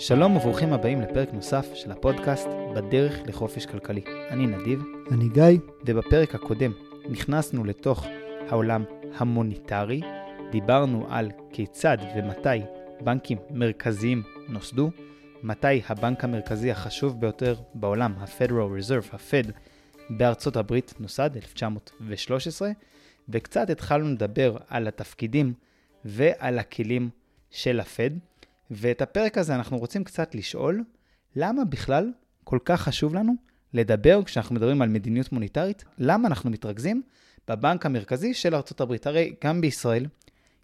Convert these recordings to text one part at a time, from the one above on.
שלום וברוכים הבאים לפרק נוסף של הפודקאסט בדרך לחופש כלכלי. אני נדיב. אני גיא. ובפרק הקודם נכנסנו לתוך העולם המוניטרי, דיברנו על כיצד ומתי בנקים מרכזיים נוסדו, מתי הבנק המרכזי החשוב ביותר בעולם, ה-Federal Reserve, ה-Fed, בארצות הברית נוסד, 1913, וקצת התחלנו לדבר על התפקידים ועל הכלים של ה-Fed. ואת הפרק הזה אנחנו רוצים קצת לשאול, למה בכלל כל כך חשוב לנו לדבר כשאנחנו מדברים על מדיניות מוניטרית? למה אנחנו מתרכזים בבנק המרכזי של ארה"ב? הרי גם בישראל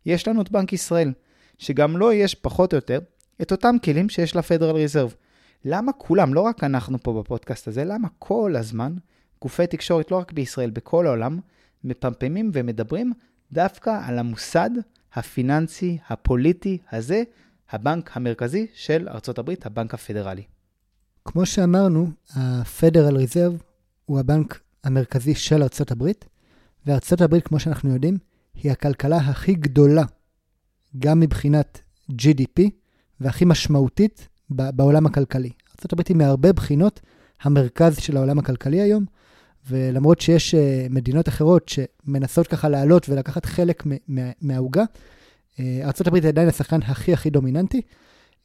יש לנו את בנק ישראל, שגם לו יש פחות או יותר את אותם כלים שיש לפדרל ריזרב. למה כולם, לא רק אנחנו פה בפודקאסט הזה, למה כל הזמן גופי תקשורת, לא רק בישראל, בכל העולם, מפמפמים ומדברים דווקא על המוסד הפיננסי, הפוליטי הזה, הבנק המרכזי של ארצות הברית, הבנק הפדרלי. כמו שאמרנו, ה-Federal Reserve הוא הבנק המרכזי של ארצות הברית, וארצות הברית, כמו שאנחנו יודעים, היא הכלכלה הכי גדולה, גם מבחינת GDP, והכי משמעותית בעולם הכלכלי. ארה"ב היא מהרבה בחינות המרכז של העולם הכלכלי היום, ולמרות שיש אה, מדינות אחרות שמנסות ככה לעלות ולקחת חלק מהעוגה, ארה"ב היא עדיין השחקן הכי הכי דומיננטי,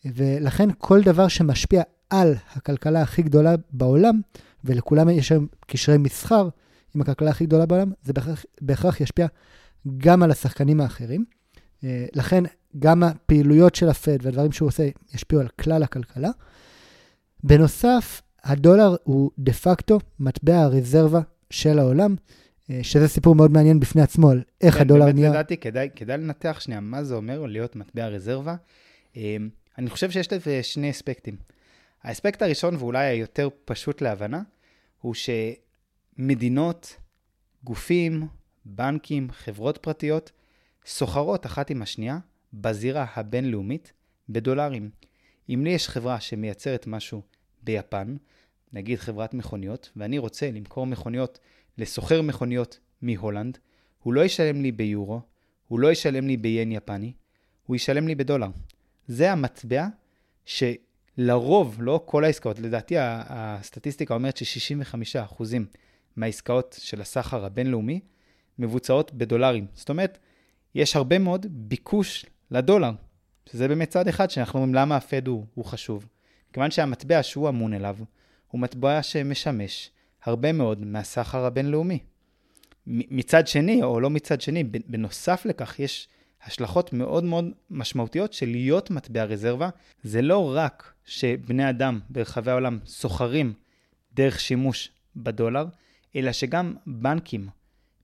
ולכן כל דבר שמשפיע על הכלכלה הכי גדולה בעולם, ולכולם יש היום קשרי מסחר עם הכלכלה הכי גדולה בעולם, זה בהכרח, בהכרח ישפיע גם על השחקנים האחרים. אה, לכן גם הפעילויות של הפד והדברים שהוא עושה ישפיעו על כלל הכלכלה. בנוסף, הדולר הוא דה פקטו מטבע הרזרבה של העולם. אה, שזה סיפור מאוד מעניין בפני עצמו, על איך כן, הדולר נהיה. לדעתי, כדאי, כדאי לנתח שנייה מה זה אומר להיות מטבע רזרבה. אה, אני חושב שיש לזה שני אספקטים. האספקט הראשון, ואולי היותר פשוט להבנה, הוא שמדינות, גופים, בנקים, חברות פרטיות, סוחרות אחת עם השנייה בזירה הבינלאומית בדולרים. אם לי יש חברה שמייצרת משהו ביפן, נגיד חברת מכוניות, ואני רוצה למכור מכוניות לסוחר מכוניות מהולנד, הוא לא ישלם לי ביורו, הוא לא ישלם לי ביין יפני, הוא ישלם לי בדולר. זה המטבע שלרוב, לא כל העסקאות, לדעתי הסטטיסטיקה אומרת ש-65% מהעסקאות של הסחר הבינלאומי מבוצעות בדולרים. זאת אומרת, יש הרבה מאוד ביקוש לדולר, שזה באמת צד אחד שאנחנו אומרים למה הפד הוא, הוא חשוב. כיוון שהמטבע שהוא אמון אליו, הוא מטבע שמשמש הרבה מאוד מהסחר הבינלאומי. מצד שני, או לא מצד שני, בנוסף לכך יש השלכות מאוד מאוד משמעותיות של להיות מטבע רזרבה. זה לא רק שבני אדם ברחבי העולם סוחרים דרך שימוש בדולר, אלא שגם בנקים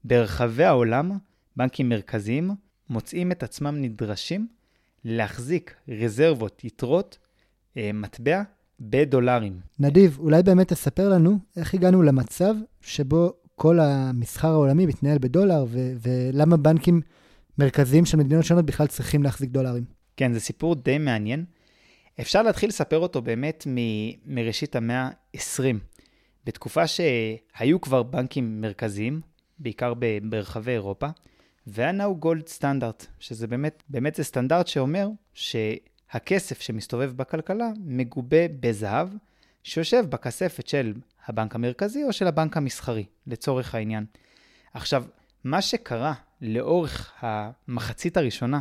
ברחבי העולם, בנקים מרכזיים, מוצאים את עצמם נדרשים להחזיק רזרבות, יתרות, אה, מטבע בדולרים. נדיב, אולי באמת תספר לנו איך הגענו למצב שבו כל המסחר העולמי מתנהל בדולר, ו- ולמה בנקים מרכזיים של מדינות שונות בכלל צריכים להחזיק דולרים. כן, זה סיפור די מעניין. אפשר להתחיל לספר אותו באמת מ- מראשית המאה ה-20, בתקופה שהיו כבר בנקים מרכזיים, בעיקר ברחבי אירופה, והיה נהוג גולד סטנדרט, שזה באמת, באמת זה סטנדרט שאומר ש... הכסף שמסתובב בכלכלה מגובה בזהב, שיושב בכספת של הבנק המרכזי או של הבנק המסחרי, לצורך העניין. עכשיו, מה שקרה לאורך המחצית הראשונה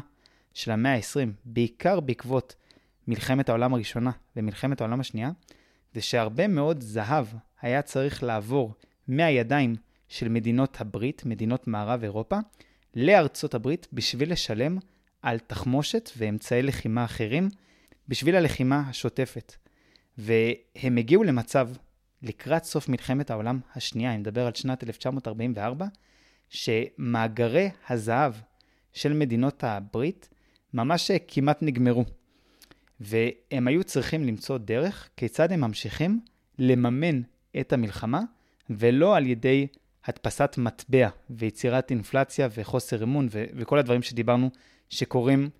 של המאה ה-20, בעיקר בעקבות מלחמת העולם הראשונה ומלחמת העולם השנייה, זה שהרבה מאוד זהב היה צריך לעבור מהידיים של מדינות הברית, מדינות מערב אירופה, לארצות הברית בשביל לשלם על תחמושת ואמצעי לחימה אחרים בשביל הלחימה השוטפת. והם הגיעו למצב, לקראת סוף מלחמת העולם השנייה, אני מדבר על שנת 1944, שמאגרי הזהב של מדינות הברית ממש כמעט נגמרו. והם היו צריכים למצוא דרך כיצד הם ממשיכים לממן את המלחמה, ולא על ידי הדפסת מטבע ויצירת אינפלציה וחוסר אמון ו- וכל הדברים שדיברנו שקורים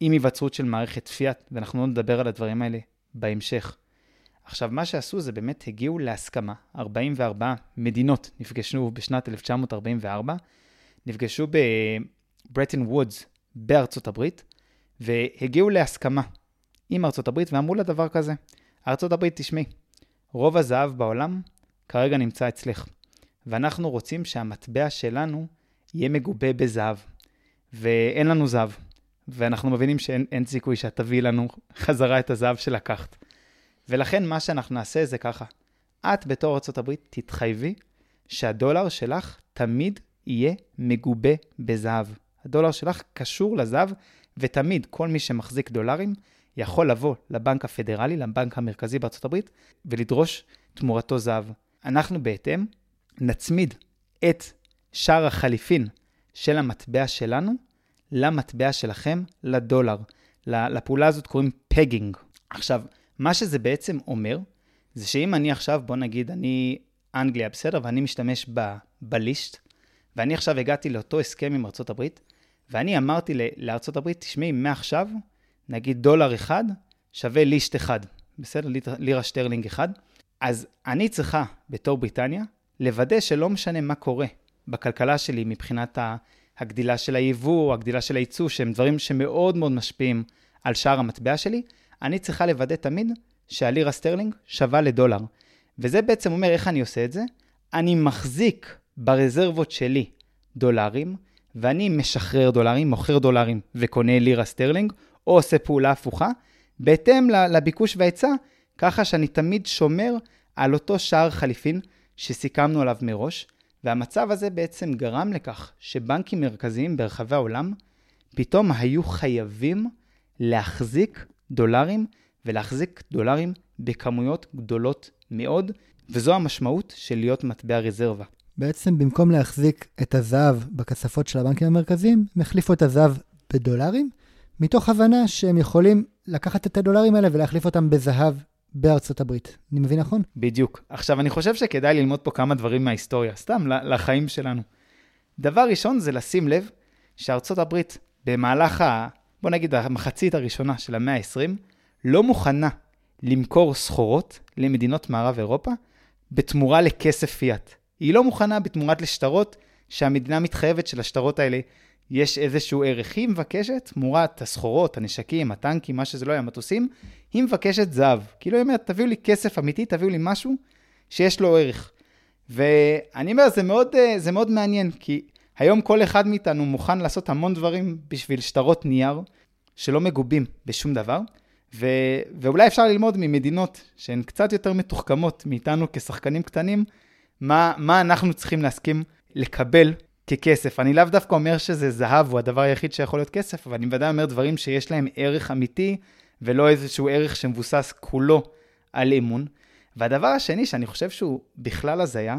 עם היווצרות של מערכת פיאט, ואנחנו לא נדבר על הדברים האלה בהמשך. עכשיו, מה שעשו זה באמת הגיעו להסכמה. 44 מדינות נפגשו בשנת 1944, נפגשו בברטן וודס בארצות הברית, והגיעו להסכמה עם ארצות הברית ואמרו לה דבר כזה, ארצות הברית, תשמעי, רוב הזהב בעולם כרגע נמצא אצלך, ואנחנו רוצים שהמטבע שלנו יהיה מגובה בזהב, ואין לנו זהב, ואנחנו מבינים שאין סיכוי שאת תביאי לנו חזרה את הזהב שלקחת. ולכן מה שאנחנו נעשה זה ככה, את בתור ארה"ב תתחייבי שהדולר שלך תמיד יהיה מגובה בזהב. הדולר שלך קשור לזהב, ותמיד כל מי שמחזיק דולרים יכול לבוא לבנק הפדרלי, לבנק המרכזי הברית, ולדרוש תמורתו זהב. אנחנו בהתאם נצמיד את שער החליפין של המטבע שלנו למטבע שלכם, לדולר. לפעולה הזאת קוראים פגינג. עכשיו, מה שזה בעצם אומר, זה שאם אני עכשיו, בוא נגיד, אני אנגליה, בסדר? ואני משתמש ב, בליסט, ואני עכשיו הגעתי לאותו הסכם עם ארצות הברית, ואני אמרתי לארצות הברית, תשמעי, מעכשיו, נגיד דולר אחד שווה ליסט אחד, בסדר? לירה שטרלינג אחד. אז אני צריכה, בתור בריטניה, לוודא שלא משנה מה קורה בכלכלה שלי מבחינת הגדילה של היבוא, הגדילה של הייצוא, שהם דברים שמאוד מאוד משפיעים על שער המטבע שלי, אני צריכה לוודא תמיד שהלירה סטרלינג שווה לדולר. וזה בעצם אומר איך אני עושה את זה. אני מחזיק ברזרבות שלי דולרים, ואני משחרר דולרים, מוכר דולרים וקונה לירה סטרלינג, או עושה פעולה הפוכה, בהתאם לביקוש וההיצע, ככה שאני תמיד שומר על אותו שער חליפין שסיכמנו עליו מראש, והמצב הזה בעצם גרם לכך שבנקים מרכזיים ברחבי העולם פתאום היו חייבים להחזיק דולרים ולהחזיק דולרים בכמויות גדולות מאוד, וזו המשמעות של להיות מטבע רזרבה. בעצם במקום להחזיק את הזהב בכספות של הבנקים המרכזיים, הם החליפו את הזהב בדולרים, מתוך הבנה שהם יכולים לקחת את הדולרים האלה ולהחליף אותם בזהב בארצות הברית. אני מבין נכון? בדיוק. עכשיו, אני חושב שכדאי ללמוד פה כמה דברים מההיסטוריה, סתם לחיים שלנו. דבר ראשון זה לשים לב שארצות הברית, במהלך ה... בוא נגיד המחצית הראשונה של המאה ה-20, לא מוכנה למכור סחורות למדינות מערב אירופה בתמורה לכסף פיאט. היא לא מוכנה בתמורת לשטרות שהמדינה מתחייבת שלשטרות האלה יש איזשהו ערך. היא מבקשת, תמורת הסחורות, הנשקים, הטנקים, מה שזה לא יהיה, המטוסים, היא מבקשת זהב. כאילו היא אומרת, תביאו לי כסף אמיתי, תביאו לי משהו שיש לו ערך. ואני אומר, זה מאוד, אה, זה מאוד מעניין, כי היום כל אחד מאיתנו מוכן לעשות המון דברים בשביל שטרות נייר שלא מגובים בשום דבר, ו... ואולי אפשר ללמוד ממדינות שהן קצת יותר מתוחכמות מאיתנו כשחקנים קטנים, מה, מה אנחנו צריכים להסכים לקבל ככסף. אני לאו דווקא אומר שזה זהב הוא הדבר היחיד שיכול להיות כסף, אבל אני ודאי אומר דברים שיש להם ערך אמיתי, ולא איזשהו ערך שמבוסס כולו על אמון. והדבר השני שאני חושב שהוא בכלל הזיה,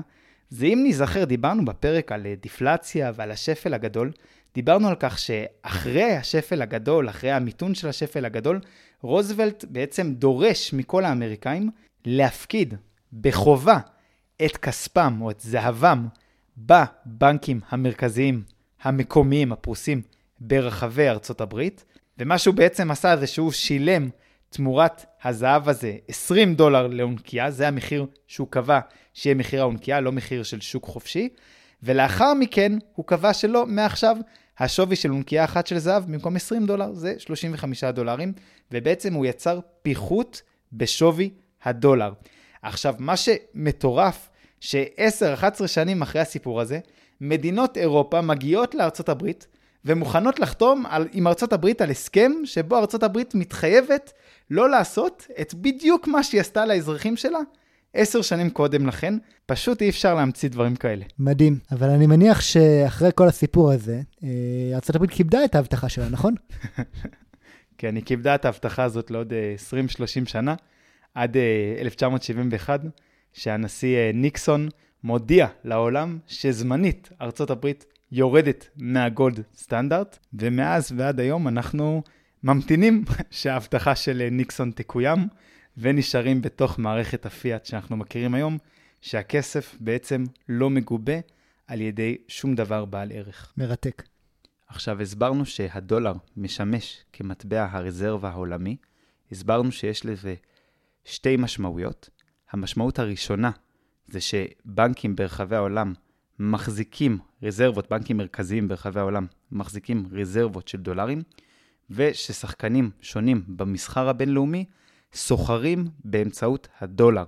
זה אם ניזכר, דיברנו בפרק על דיפלציה ועל השפל הגדול, דיברנו על כך שאחרי השפל הגדול, אחרי המיתון של השפל הגדול, רוזוולט בעצם דורש מכל האמריקאים להפקיד בחובה את כספם או את זהבם בבנקים המרכזיים המקומיים הפרוסים ברחבי ארצות הברית, ומה שהוא בעצם עשה זה שהוא שילם תמורת הזהב הזה 20 דולר לאונקייה, זה המחיר שהוא קבע שיהיה מחיר האונקייה, לא מחיר של שוק חופשי, ולאחר מכן הוא קבע שלא, מעכשיו השווי של אונקייה אחת של זהב במקום 20 דולר זה 35 דולרים, ובעצם הוא יצר פיחות בשווי הדולר. עכשיו, מה שמטורף ש-10-11 שנים אחרי הסיפור הזה, מדינות אירופה מגיעות לארצות הברית ומוכנות לחתום על, עם ארצות הברית על הסכם שבו ארצות הברית מתחייבת לא לעשות את בדיוק מה שהיא עשתה לאזרחים שלה עשר שנים קודם לכן. פשוט אי אפשר להמציא דברים כאלה. מדהים, אבל אני מניח שאחרי כל הסיפור הזה, אה, הברית כיבדה את ההבטחה שלה, נכון? כן, היא כיבדה את ההבטחה הזאת לעוד 20-30 אה, שנה, עד 1971. שהנשיא אה, ניקסון מודיע לעולם שזמנית ארצות הברית יורדת מהגולד סטנדרט, ומאז ועד היום אנחנו ממתינים שההבטחה של אה, ניקסון תקוים, ונשארים בתוך מערכת הפיאט שאנחנו מכירים היום, שהכסף בעצם לא מגובה על ידי שום דבר בעל ערך. מרתק. עכשיו, הסברנו שהדולר משמש כמטבע הרזרבה העולמי, הסברנו שיש לזה שתי משמעויות. המשמעות הראשונה זה שבנקים ברחבי העולם מחזיקים רזרבות, בנקים מרכזיים ברחבי העולם מחזיקים רזרבות של דולרים, וששחקנים שונים במסחר הבינלאומי סוחרים באמצעות הדולר.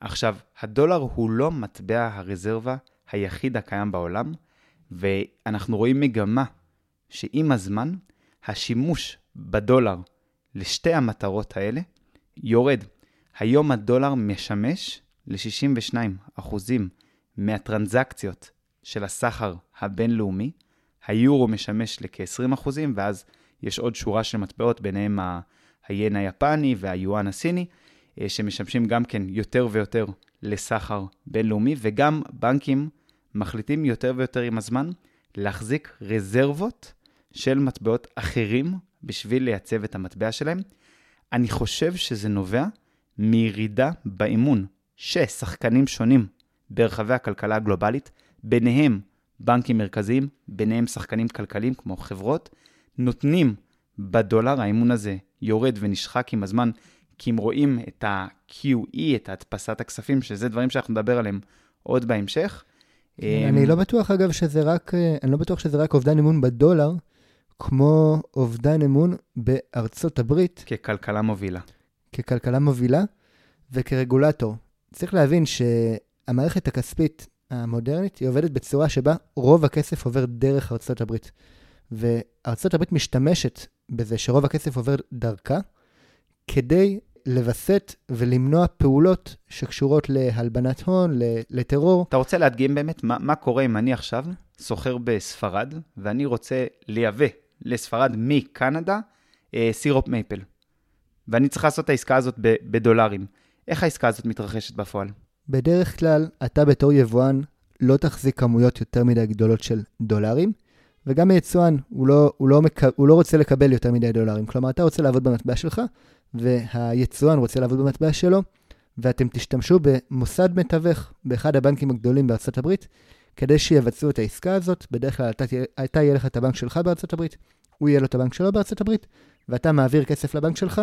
עכשיו, הדולר הוא לא מטבע הרזרבה היחיד הקיים בעולם, ואנחנו רואים מגמה שעם הזמן, השימוש בדולר לשתי המטרות האלה יורד. היום הדולר משמש ל-62% מהטרנזקציות של הסחר הבינלאומי, היורו משמש לכ-20%, ואז יש עוד שורה של מטבעות, ביניהם היין היפני והיואן הסיני, אה, שמשמשים גם כן יותר ויותר לסחר בינלאומי, וגם בנקים מחליטים יותר ויותר עם הזמן להחזיק רזרבות של מטבעות אחרים בשביל לייצב את המטבע שלהם. אני חושב שזה נובע מירידה באמון ששחקנים שונים ברחבי הכלכלה הגלובלית, ביניהם בנקים מרכזיים, ביניהם שחקנים כלכליים כמו חברות, נותנים בדולר, האמון הזה יורד ונשחק עם הזמן, כי אם רואים את ה-QE, את הדפסת הכספים, שזה דברים שאנחנו נדבר עליהם עוד בהמשך. אני אמ, לא בטוח, אגב, שזה רק, אני לא בטוח שזה רק אובדן אמון בדולר, כמו אובדן אמון בארצות הברית. ככלכלה מובילה. ככלכלה מובילה וכרגולטור. צריך להבין שהמערכת הכספית המודרנית היא עובדת בצורה שבה רוב הכסף עובר דרך ארצות הברית. וארצות הברית משתמשת בזה שרוב הכסף עובר דרכה, כדי לווסת ולמנוע פעולות שקשורות להלבנת הון, לטרור. אתה רוצה להדגים באמת מה, מה קורה אם אני עכשיו סוחר בספרד, ואני רוצה לייבא לספרד מקנדה אה, סירופ מייפל, ואני צריך לעשות את העסקה הזאת בדולרים. איך העסקה הזאת מתרחשת בפועל? בדרך כלל, אתה בתור יבואן לא תחזיק כמויות יותר מדי גדולות של דולרים, וגם היצואן, הוא לא, הוא, לא מק... הוא לא רוצה לקבל יותר מדי דולרים. כלומר, אתה רוצה לעבוד במטבע שלך, והיצואן רוצה לעבוד במטבע שלו, ואתם תשתמשו במוסד מתווך באחד הבנקים הגדולים בארצות הברית, כדי שיבצעו את העסקה הזאת. בדרך כלל אתה, אתה יהיה לך את הבנק שלך בארצות הברית, הוא יהיה לו את הבנק שלו בארצות הברית, ואתה מעביר כסף לבנק שלך,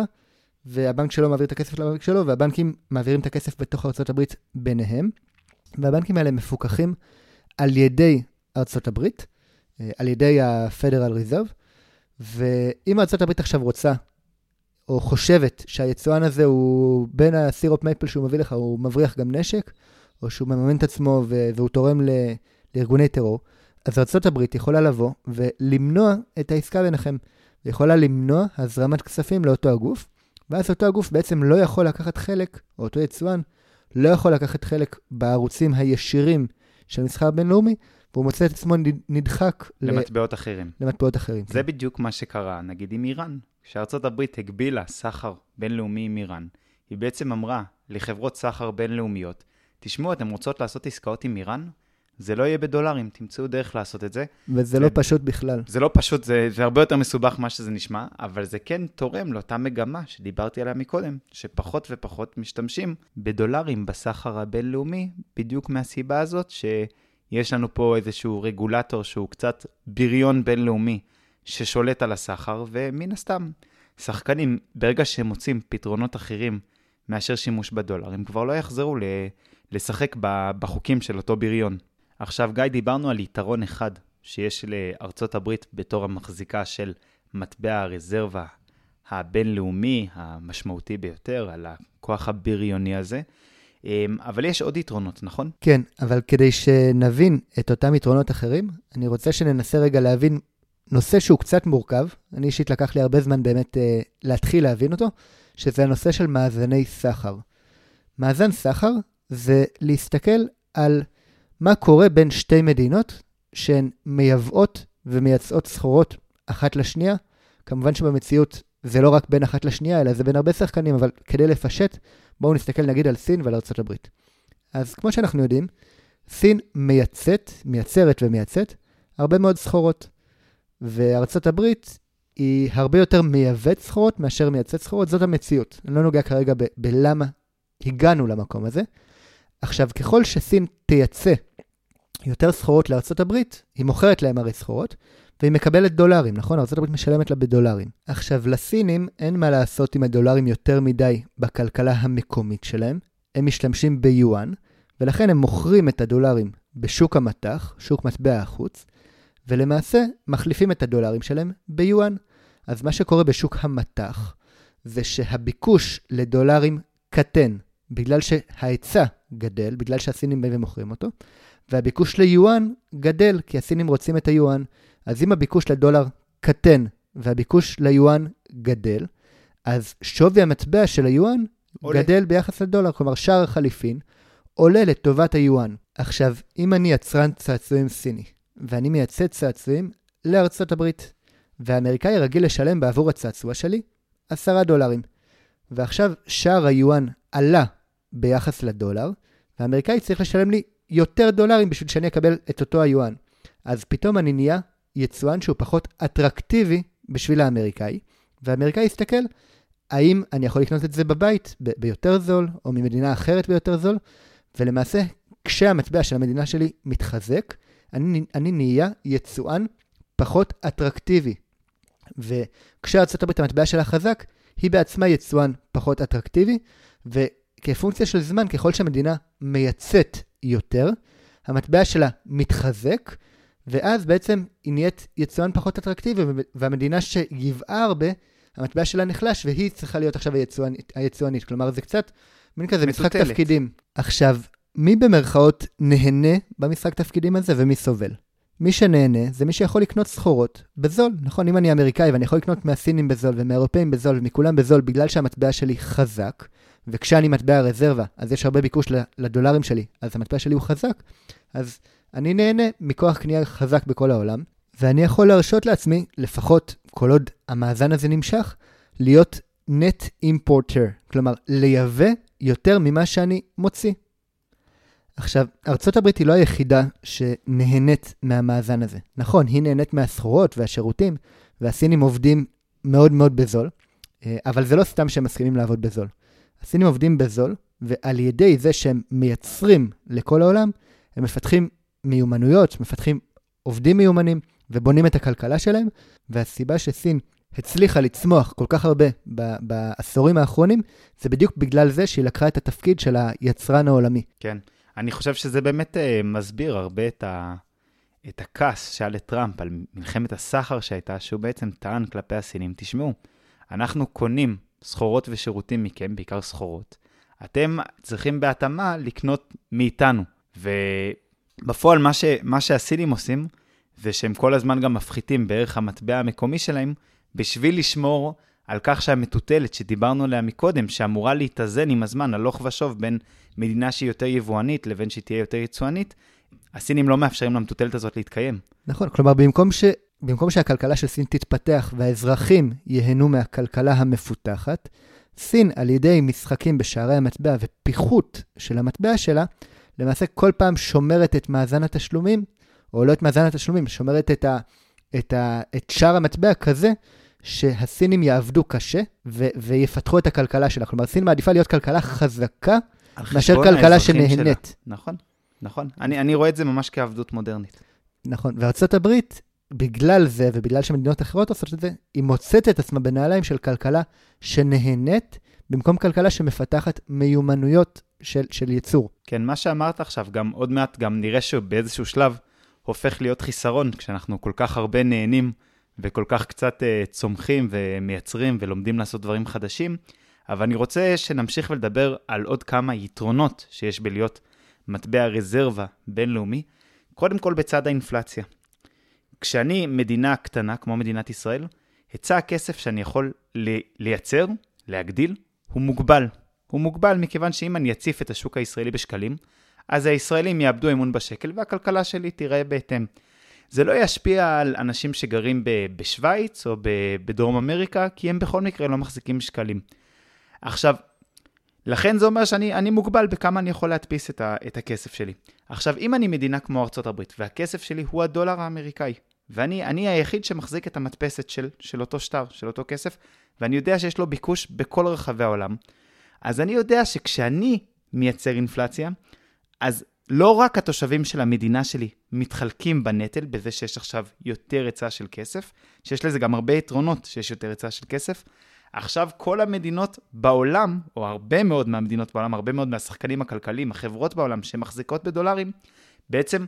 והבנק שלו מעביר את הכסף לבנק שלו, והבנקים מעבירים את הכסף בתוך ארצות הברית ביניהם. והבנקים האלה מפוקחים על ידי ארצות הברית, אה, על ידי ה-Federal Reserve, ואם ארצות הברית עכשיו רוצה, או חושבת שהיצואן הזה הוא בין הסירופ מייפל שהוא מביא לך, הוא מבריח גם נשק, או שהוא מממן את עצמו והוא תורם לארגוני טרור, אז ארה"ב יכולה לבוא ולמנוע את העסקה ביניכם. היא יכולה למנוע הזרמת כספים לאותו הגוף, ואז אותו הגוף בעצם לא יכול לקחת חלק, או אותו יצואן, לא יכול לקחת חלק בערוצים הישירים של מסחר בינלאומי, והוא מוצא את עצמו נדחק למטבעות ל... אחרים. למטבעות אחרים. זה כן. בדיוק מה שקרה, נגיד, עם איראן. כשארצות הברית הגבילה סחר בינלאומי עם איראן, היא בעצם אמרה לחברות סחר בינלאומיות, תשמעו, אתן רוצות לעשות עסקאות עם איראן? זה לא יהיה בדולרים, תמצאו דרך לעשות את זה. וזה לא פשוט בכלל. זה לא פשוט, זה, זה הרבה יותר מסובך ממה שזה נשמע, אבל זה כן תורם לאותה מגמה שדיברתי עליה מקודם, שפחות ופחות משתמשים בדולרים בסחר הבינלאומי, בדיוק מהסיבה הזאת שיש לנו פה איזשהו רגולטור שהוא קצת בריון בינלאומי ששולט על הסחר, ומן הסתם, שחקנים, ברגע שהם מוצאים פתרונות אחרים מאשר שימוש בדולר, הם כבר לא יחזרו לשחק בחוקים של אותו בריון. עכשיו, גיא, דיברנו על יתרון אחד שיש לארצות הברית בתור המחזיקה של מטבע הרזרבה הבינלאומי המשמעותי ביותר, על הכוח הבריוני הזה. אמ, אבל יש עוד יתרונות, נכון? כן, אבל כדי שנבין את אותם יתרונות אחרים, אני רוצה שננסה רגע להבין נושא שהוא קצת מורכב. אני אישית לקח לי הרבה זמן באמת אה, להתחיל להבין אותו, שזה הנושא של מאזני סחר. מאזן סחר זה להסתכל על מה קורה בין שתי מדינות שהן מייבאות ומייצאות סחורות אחת לשנייה. כמובן שבמציאות זה לא רק בין אחת לשנייה, אלא זה בין הרבה שחקנים, אבל כדי לפשט, בואו נסתכל נגיד על סין ועל הברית. אז כמו שאנחנו יודעים, סין מייצאת, מייצרת ומייצאת הרבה מאוד סחורות, וארצות הברית היא הרבה יותר מייבאת סחורות מאשר מייצאת סחורות, זאת המציאות. אני לא נוגע כרגע בלמה הגענו למקום הזה, עכשיו, ככל שסין תייצא יותר סחורות לארה"ב, היא מוכרת להם הרי סחורות, והיא מקבלת דולרים, נכון? ארה"ב משלמת לה בדולרים. עכשיו, לסינים אין מה לעשות עם הדולרים יותר מדי בכלכלה המקומית שלהם, הם משתמשים ביואן, ולכן הם מוכרים את הדולרים בשוק המטח, שוק מטבע החוץ, ולמעשה מחליפים את הדולרים שלהם ביואן. אז מה שקורה בשוק המטח זה שהביקוש לדולרים קטן, בגלל שההיצע גדל, בגלל שהסינים באים ומוכרים אותו, והביקוש ליואן גדל, כי הסינים רוצים את היואן. אז אם הביקוש לדולר קטן והביקוש ליואן גדל, אז שווי המטבע של היואן עולה. גדל ביחס לדולר, כלומר שער החליפין עולה לטובת היואן. עכשיו, אם אני יצרן צעצועים סיני, ואני מייצא צעצועים לארצות הברית, והאמריקאי רגיל לשלם בעבור הצעצוע שלי 10 דולרים, ועכשיו שער היואן עלה ביחס לדולר, והאמריקאי צריך לשלם לי יותר דולרים בשביל שאני אקבל את אותו היואן. אז פתאום אני נהיה יצואן שהוא פחות אטרקטיבי בשביל האמריקאי, והאמריקאי יסתכל האם אני יכול לקנות את זה בבית ב- ביותר זול, או ממדינה אחרת ביותר זול, ולמעשה, כשהמטבע של המדינה שלי מתחזק, אני, אני נהיה יצואן פחות אטרקטיבי. וכשארצות הברית המטבע שלה חזק, היא בעצמה יצואן פחות אטרקטיבי, וכפונקציה של זמן, ככל שהמדינה מייצאת יותר, המטבע שלה מתחזק, ואז בעצם היא נהיית יצואן פחות אטרקטיבי, והמדינה שייבאה הרבה, המטבע שלה נחלש, והיא צריכה להיות עכשיו היצואנית. היצואנית. כלומר, זה קצת מין כזה משחק תפקידים. עכשיו, מי במרכאות נהנה במשחק תפקידים הזה ומי סובל? מי שנהנה זה מי שיכול לקנות סחורות בזול. נכון, אם אני אמריקאי ואני יכול לקנות מהסינים בזול ומהאירופאים בזול ומכולם בזול בגלל שהמטבע שלי חזק, וכשאני מטבע רזרבה, אז יש הרבה ביקוש לדולרים שלי, אז המטבע שלי הוא חזק, אז אני נהנה מכוח קנייה חזק בכל העולם, ואני יכול להרשות לעצמי, לפחות כל עוד המאזן הזה נמשך, להיות net importer, כלומר, לייבא יותר ממה שאני מוציא. עכשיו, ארצות הברית היא לא היחידה שנהנית מהמאזן הזה. נכון, היא נהנית מהסחורות והשירותים, והסינים עובדים מאוד מאוד בזול, אה, אבל זה לא סתם שהם מסכימים לעבוד בזול. הסינים עובדים בזול, ועל ידי זה שהם מייצרים לכל העולם, הם מפתחים מיומנויות, מפתחים עובדים מיומנים ובונים את הכלכלה שלהם, והסיבה שסין הצליחה לצמוח כל כך הרבה בעשורים האחרונים, זה בדיוק בגלל זה שהיא לקחה את התפקיד של היצרן העולמי. כן, אני חושב שזה באמת uh, מסביר הרבה את, ה, את הכעס שהיה לטראמפ על מלחמת הסחר שהייתה, שהוא בעצם טען כלפי הסינים, תשמעו, אנחנו קונים סחורות ושירותים מכם, בעיקר סחורות. אתם צריכים בהתאמה לקנות מאיתנו. ובפועל, מה, ש, מה שהסינים עושים, זה שהם כל הזמן גם מפחיתים בערך המטבע המקומי שלהם, בשביל לשמור על כך שהמטוטלת שדיברנו עליה מקודם, שאמורה להתאזן עם הזמן, הלוך ושוב בין מדינה שהיא יותר יבואנית לבין שהיא תהיה יותר יצואנית, הסינים לא מאפשרים למטוטלת הזאת להתקיים. נכון, כלומר, במקום ש... במקום שהכלכלה של סין תתפתח והאזרחים ייהנו מהכלכלה המפותחת, סין, על ידי משחקים בשערי המטבע ופיחות של המטבע שלה, למעשה כל פעם שומרת את מאזן התשלומים, או לא את מאזן התשלומים, שומרת את, ה, את, ה, את שער המטבע כזה, שהסינים יעבדו קשה ו- ויפתחו את הכלכלה שלה. כלומר, סין מעדיפה להיות כלכלה חזקה מאשר כלכלה שנהנית. שלה. נכון, נכון. אני, אני רואה את זה ממש כעבדות מודרנית. נכון, וארצות הברית בגלל זה, ובגלל שמדינות אחרות עושות את זה, היא מוצאת את עצמה בנעליים של כלכלה שנהנית, במקום כלכלה שמפתחת מיומנויות של, של ייצור. כן, מה שאמרת עכשיו, גם עוד מעט גם נראה שבאיזשהו שלב הופך להיות חיסרון, כשאנחנו כל כך הרבה נהנים וכל כך קצת uh, צומחים ומייצרים ולומדים לעשות דברים חדשים. אבל אני רוצה שנמשיך ולדבר על עוד כמה יתרונות שיש בלהיות מטבע רזרבה בינלאומי. קודם כל בצד האינפלציה. כשאני מדינה קטנה, כמו מדינת ישראל, היצע הכסף שאני יכול לייצר, להגדיל, הוא מוגבל. הוא מוגבל מכיוון שאם אני אציף את השוק הישראלי בשקלים, אז הישראלים יאבדו אמון בשקל והכלכלה שלי תיראה בהתאם. זה לא ישפיע על אנשים שגרים בשוויץ או בדרום אמריקה, כי הם בכל מקרה לא מחזיקים שקלים. עכשיו, לכן זה אומר שאני מוגבל בכמה אני יכול להדפיס את, ה, את הכסף שלי. עכשיו, אם אני מדינה כמו ארצות הברית, והכסף שלי הוא הדולר האמריקאי, ואני היחיד שמחזיק את המדפסת של, של אותו שטר, של אותו כסף, ואני יודע שיש לו ביקוש בכל רחבי העולם, אז אני יודע שכשאני מייצר אינפלציה, אז לא רק התושבים של המדינה שלי מתחלקים בנטל בזה שיש עכשיו יותר היצע של כסף, שיש לזה גם הרבה יתרונות שיש יותר היצע של כסף, עכשיו כל המדינות בעולם, או הרבה מאוד מהמדינות בעולם, הרבה מאוד מהשחקנים הכלכליים, החברות בעולם שמחזיקות בדולרים, בעצם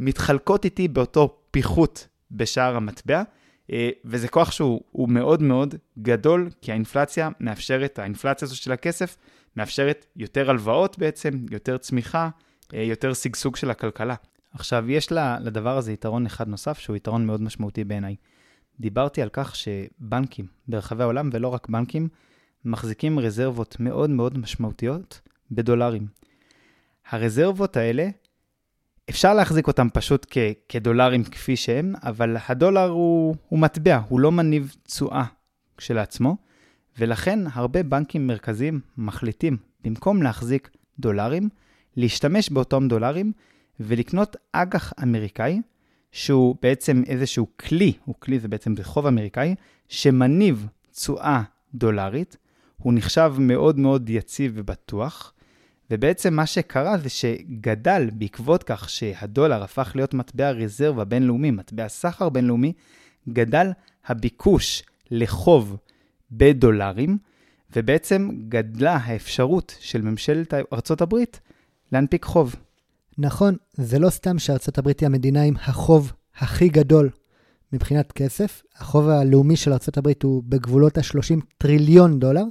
מתחלקות איתי באותו פיחות בשער המטבע, אה, וזה כוח שהוא מאוד מאוד גדול, כי האינפלציה מאפשרת, האינפלציה הזו של הכסף מאפשרת יותר הלוואות בעצם, יותר צמיחה, אה, יותר שגשוג של הכלכלה. עכשיו, יש לדבר הזה יתרון אחד נוסף, שהוא יתרון מאוד משמעותי בעיניי. דיברתי על כך שבנקים ברחבי העולם, ולא רק בנקים, מחזיקים רזרבות מאוד מאוד משמעותיות בדולרים. הרזרבות האלה, אפשר להחזיק אותם פשוט כ- כדולרים כפי שהם, אבל הדולר הוא, הוא מטבע, הוא לא מניב תשואה כשלעצמו, ולכן הרבה בנקים מרכזיים מחליטים, במקום להחזיק דולרים, להשתמש באותם דולרים ולקנות אג"ח אמריקאי, שהוא בעצם איזשהו כלי, הוא כלי, זה בעצם רחוב אמריקאי, שמניב תשואה דולרית, הוא נחשב מאוד מאוד יציב ובטוח, ובעצם מה שקרה זה שגדל בעקבות כך שהדולר הפך להיות מטבע רזרבה בינלאומי, מטבע סחר בינלאומי, גדל הביקוש לחוב בדולרים, ובעצם גדלה האפשרות של ממשלת ארצות הברית להנפיק חוב. נכון, זה לא סתם שארצות הברית היא המדינה עם החוב הכי גדול מבחינת כסף. החוב הלאומי של ארצות הברית הוא בגבולות ה-30 טריליון דולר.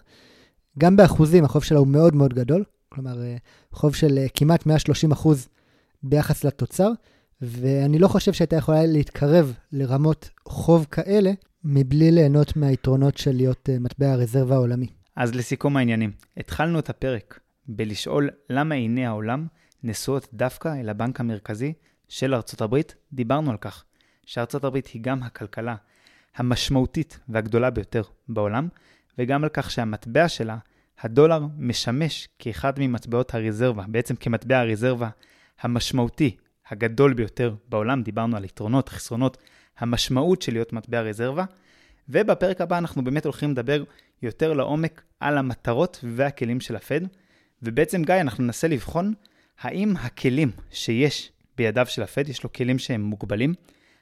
גם באחוזים החוב שלה הוא מאוד מאוד גדול, כלומר אה, חוב של אה, כמעט 130 אחוז ביחס לתוצר, ואני לא חושב שהייתה יכולה להתקרב לרמות חוב כאלה מבלי ליהנות מהיתרונות של להיות אה, מטבע הרזרבה העולמי. אז לסיכום העניינים, התחלנו את הפרק בלשאול למה עיני העולם נשואות דווקא אל הבנק המרכזי של ארצות הברית. דיברנו על כך שארצות הברית היא גם הכלכלה המשמעותית והגדולה ביותר בעולם, וגם על כך שהמטבע שלה, הדולר, משמש כאחד ממטבעות הרזרבה, בעצם כמטבע הרזרבה המשמעותי, הגדול ביותר בעולם. דיברנו על יתרונות, חסרונות, המשמעות של להיות מטבע רזרבה. ובפרק הבא אנחנו באמת הולכים לדבר יותר לעומק על המטרות והכלים של הפד. ובעצם, גיא, אנחנו ננסה לבחון האם הכלים שיש בידיו של הפד, יש לו כלים שהם מוגבלים,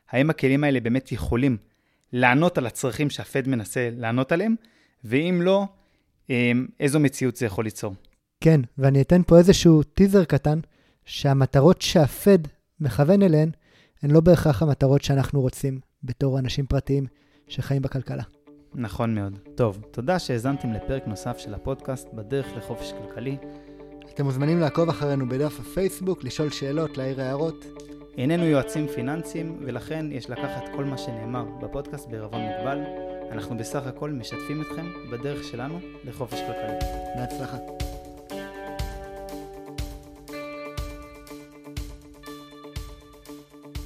האם הכלים האלה באמת יכולים לענות על הצרכים שהפד מנסה לענות עליהם, ואם לא, אמ, איזו מציאות זה יכול ליצור. כן, ואני אתן פה איזשהו טיזר קטן, שהמטרות שהפד מכוון אליהן, הן לא בהכרח המטרות שאנחנו רוצים בתור אנשים פרטיים שחיים בכלכלה. נכון מאוד. טוב, תודה שהאזנתם לפרק נוסף של הפודקאסט בדרך לחופש כלכלי. אתם מוזמנים לעקוב אחרינו בדף הפייסבוק, לשאול שאלות, להעיר הערות. איננו יועצים פיננסיים, ולכן יש לקחת כל מה שנאמר בפודקאסט בערבון מוגבל. אנחנו בסך הכל משתפים אתכם בדרך שלנו לחופש כלכלי. בהצלחה.